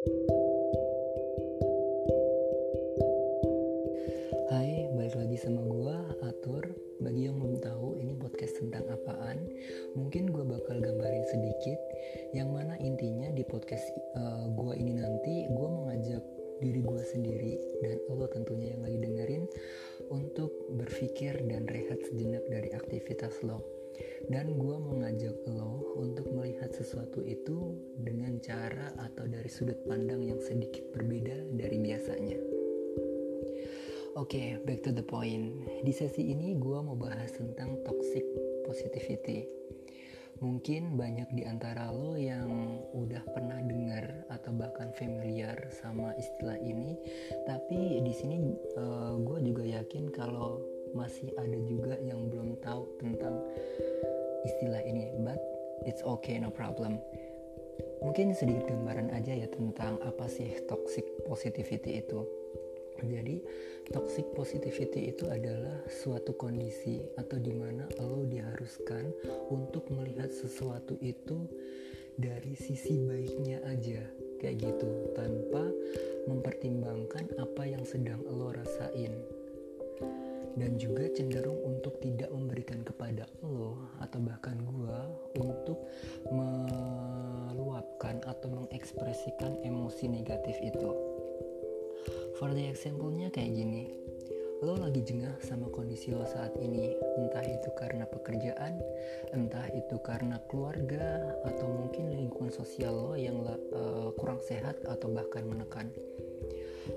Hai, balik lagi sama gua Atur. Bagi yang belum tahu, ini podcast tentang apaan? Mungkin gua bakal gambarin sedikit. Yang mana intinya di podcast uh, gua ini nanti, gua mau ngajak diri gua sendiri dan lo tentunya yang lagi dengerin untuk berpikir dan rehat sejenak dari aktivitas lo. Dan gua mau ngajak lo sesuatu itu dengan cara atau dari sudut pandang yang sedikit berbeda dari biasanya. Oke, okay, back to the point. Di sesi ini gue mau bahas tentang toxic positivity. Mungkin banyak di antara lo yang udah pernah dengar atau bahkan familiar sama istilah ini, tapi di sini uh, eh, gue juga yakin kalau masih ada juga yang belum tahu tentang istilah ini. But it's okay, no problem. Mungkin sedikit gambaran aja ya tentang apa sih toxic positivity itu jadi toxic positivity itu adalah suatu kondisi atau di mana lo diharuskan untuk melihat sesuatu itu dari sisi baiknya aja kayak gitu tanpa mempertimbangkan apa yang sedang lo rasain dan juga cenderung untuk tidak memberikan kepada lo atau bahkan gua untuk meluapkan atau mengekspresikan emosi negatif itu For the example-nya kayak gini. Lo lagi jengah sama kondisi lo saat ini, entah itu karena pekerjaan, entah itu karena keluarga, atau mungkin lingkungan sosial lo yang uh, kurang sehat atau bahkan menekan.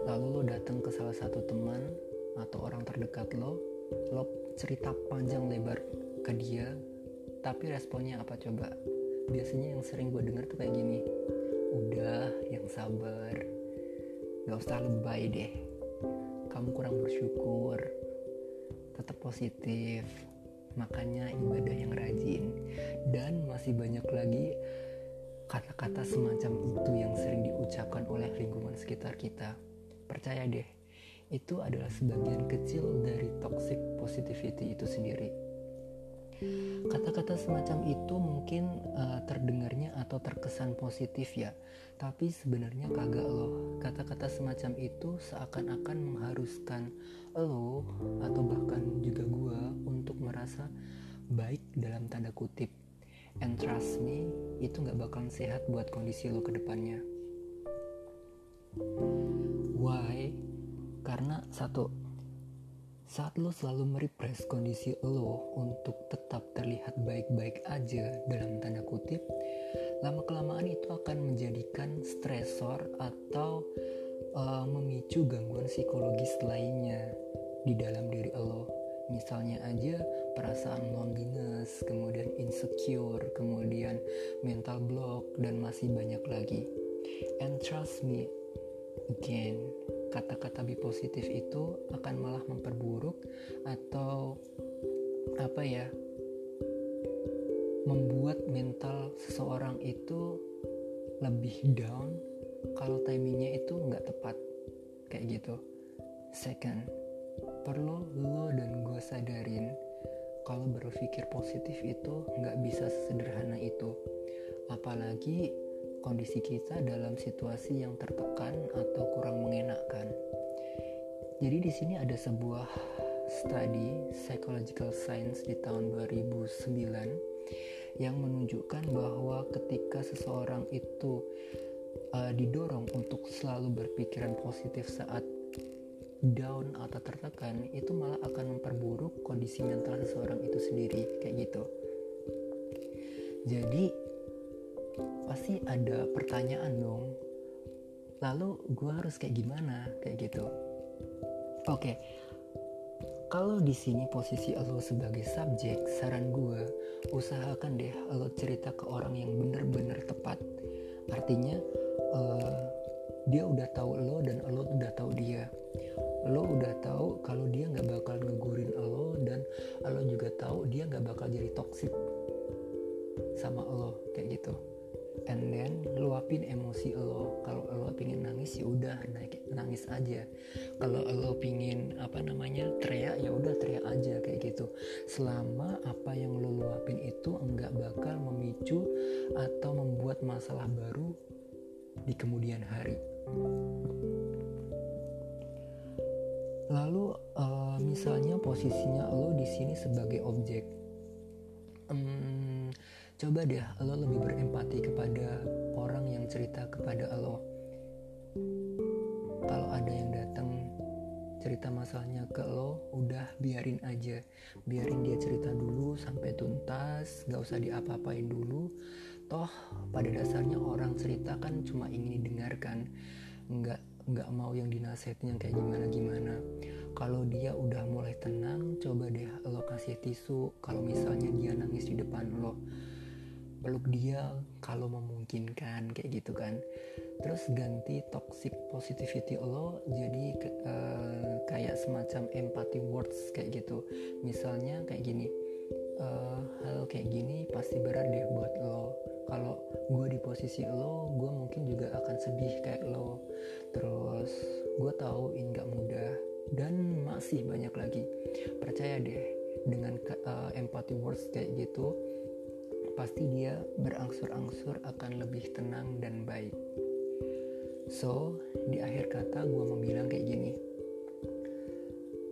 Lalu lo datang ke salah satu teman atau orang terdekat lo, lo cerita panjang lebar ke dia, tapi responnya apa coba? Biasanya yang sering gue denger tuh kayak gini, udah yang sabar, gak usah lebay deh. Kamu kurang bersyukur. Tetap positif. Makanya ibadah yang rajin. Dan masih banyak lagi kata-kata semacam itu yang sering diucapkan oleh lingkungan sekitar kita. Percaya deh itu adalah sebagian kecil dari toxic positivity itu sendiri Kata-kata semacam itu mungkin uh, terdengarnya atau terkesan positif ya, tapi sebenarnya kagak loh. Kata-kata semacam itu seakan-akan mengharuskan lo atau bahkan juga gua untuk merasa baik dalam tanda kutip. And trust me, itu nggak bakalan sehat buat kondisi lo ke depannya. Why? Karena satu, saat lo selalu merepress kondisi lo untuk tetap terlihat baik-baik aja dalam tanda kutip, lama-kelamaan itu akan menjadikan stresor atau uh, memicu gangguan psikologis lainnya di dalam diri lo. Misalnya aja perasaan loneliness, kemudian insecure, kemudian mental block, dan masih banyak lagi. And trust me, again, kata-kata be positif itu akan malah memperburuk atau apa ya membuat mental seseorang itu lebih down kalau timingnya itu nggak tepat. Kayak gitu. Second perlu lo dan gue sadarin kalau berpikir positif itu nggak bisa sederhana itu. Apalagi kondisi kita dalam situasi yang tertekan atau kurang mengenakan. Jadi di sini ada sebuah study psychological science di tahun 2009 yang menunjukkan bahwa ketika seseorang itu uh, didorong untuk selalu berpikiran positif saat down atau tertekan itu malah akan memperburuk kondisi mental seseorang itu sendiri kayak gitu. Jadi pasti ada pertanyaan dong. Lalu gue harus kayak gimana? Kayak gitu. Oke. Okay. kalau di sini posisi lo sebagai subjek saran gue usahakan deh lo cerita ke orang yang bener-bener tepat. Artinya uh, dia udah tahu lo dan lo udah tahu dia. Lo udah tahu kalau dia nggak bakal ngegurin lo dan lo juga tahu dia nggak bakal jadi toxic sama lo kayak gitu and then luapin emosi lo. Kalau lo pingin nangis ya udah naik nangis aja. Kalau lo pingin apa namanya teriak ya udah teriak aja kayak gitu. Selama apa yang lo luapin itu enggak bakal memicu atau membuat masalah baru di kemudian hari. Lalu uh, misalnya posisinya lo di sini sebagai objek, coba deh lo lebih berempati kepada orang yang cerita kepada lo. Kalau ada yang datang cerita masalahnya ke lo, udah biarin aja, biarin dia cerita dulu sampai tuntas, gak usah diapa-apain dulu. Toh pada dasarnya orang cerita kan cuma ingin didengarkan, nggak nggak mau yang dinasehatin yang kayak gimana gimana kalau dia udah mulai tenang coba deh lo kasih tisu kalau misalnya dia nangis di depan lo peluk dia kalau memungkinkan kayak gitu kan. Terus ganti toxic positivity lo jadi uh, kayak semacam empathy words kayak gitu. Misalnya kayak gini uh, hal kayak gini pasti berat deh buat lo. Kalau gue di posisi lo gue mungkin juga akan sedih kayak lo. Terus gue tahu ini gak mudah dan masih banyak lagi. Percaya deh dengan uh, empathy words kayak gitu pasti dia berangsur-angsur akan lebih tenang dan baik. So di akhir kata gue mau bilang kayak gini.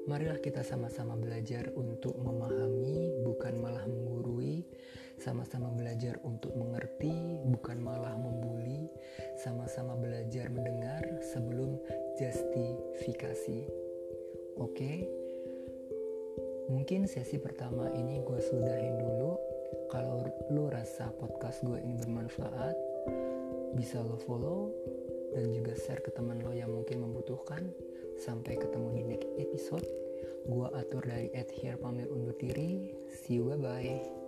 Marilah kita sama-sama belajar untuk memahami bukan malah menggurui. Sama-sama belajar untuk mengerti, bukan malah membuli, sama-sama belajar mendengar sebelum justifikasi. Oke, mungkin sesi pertama ini gue sudahin dulu. Kalau lo rasa podcast gue ini bermanfaat, bisa lo follow dan juga share ke teman lo yang mungkin membutuhkan. Sampai ketemu di next episode. Gue atur dari Ed here pamit undur diri. See you bye bye.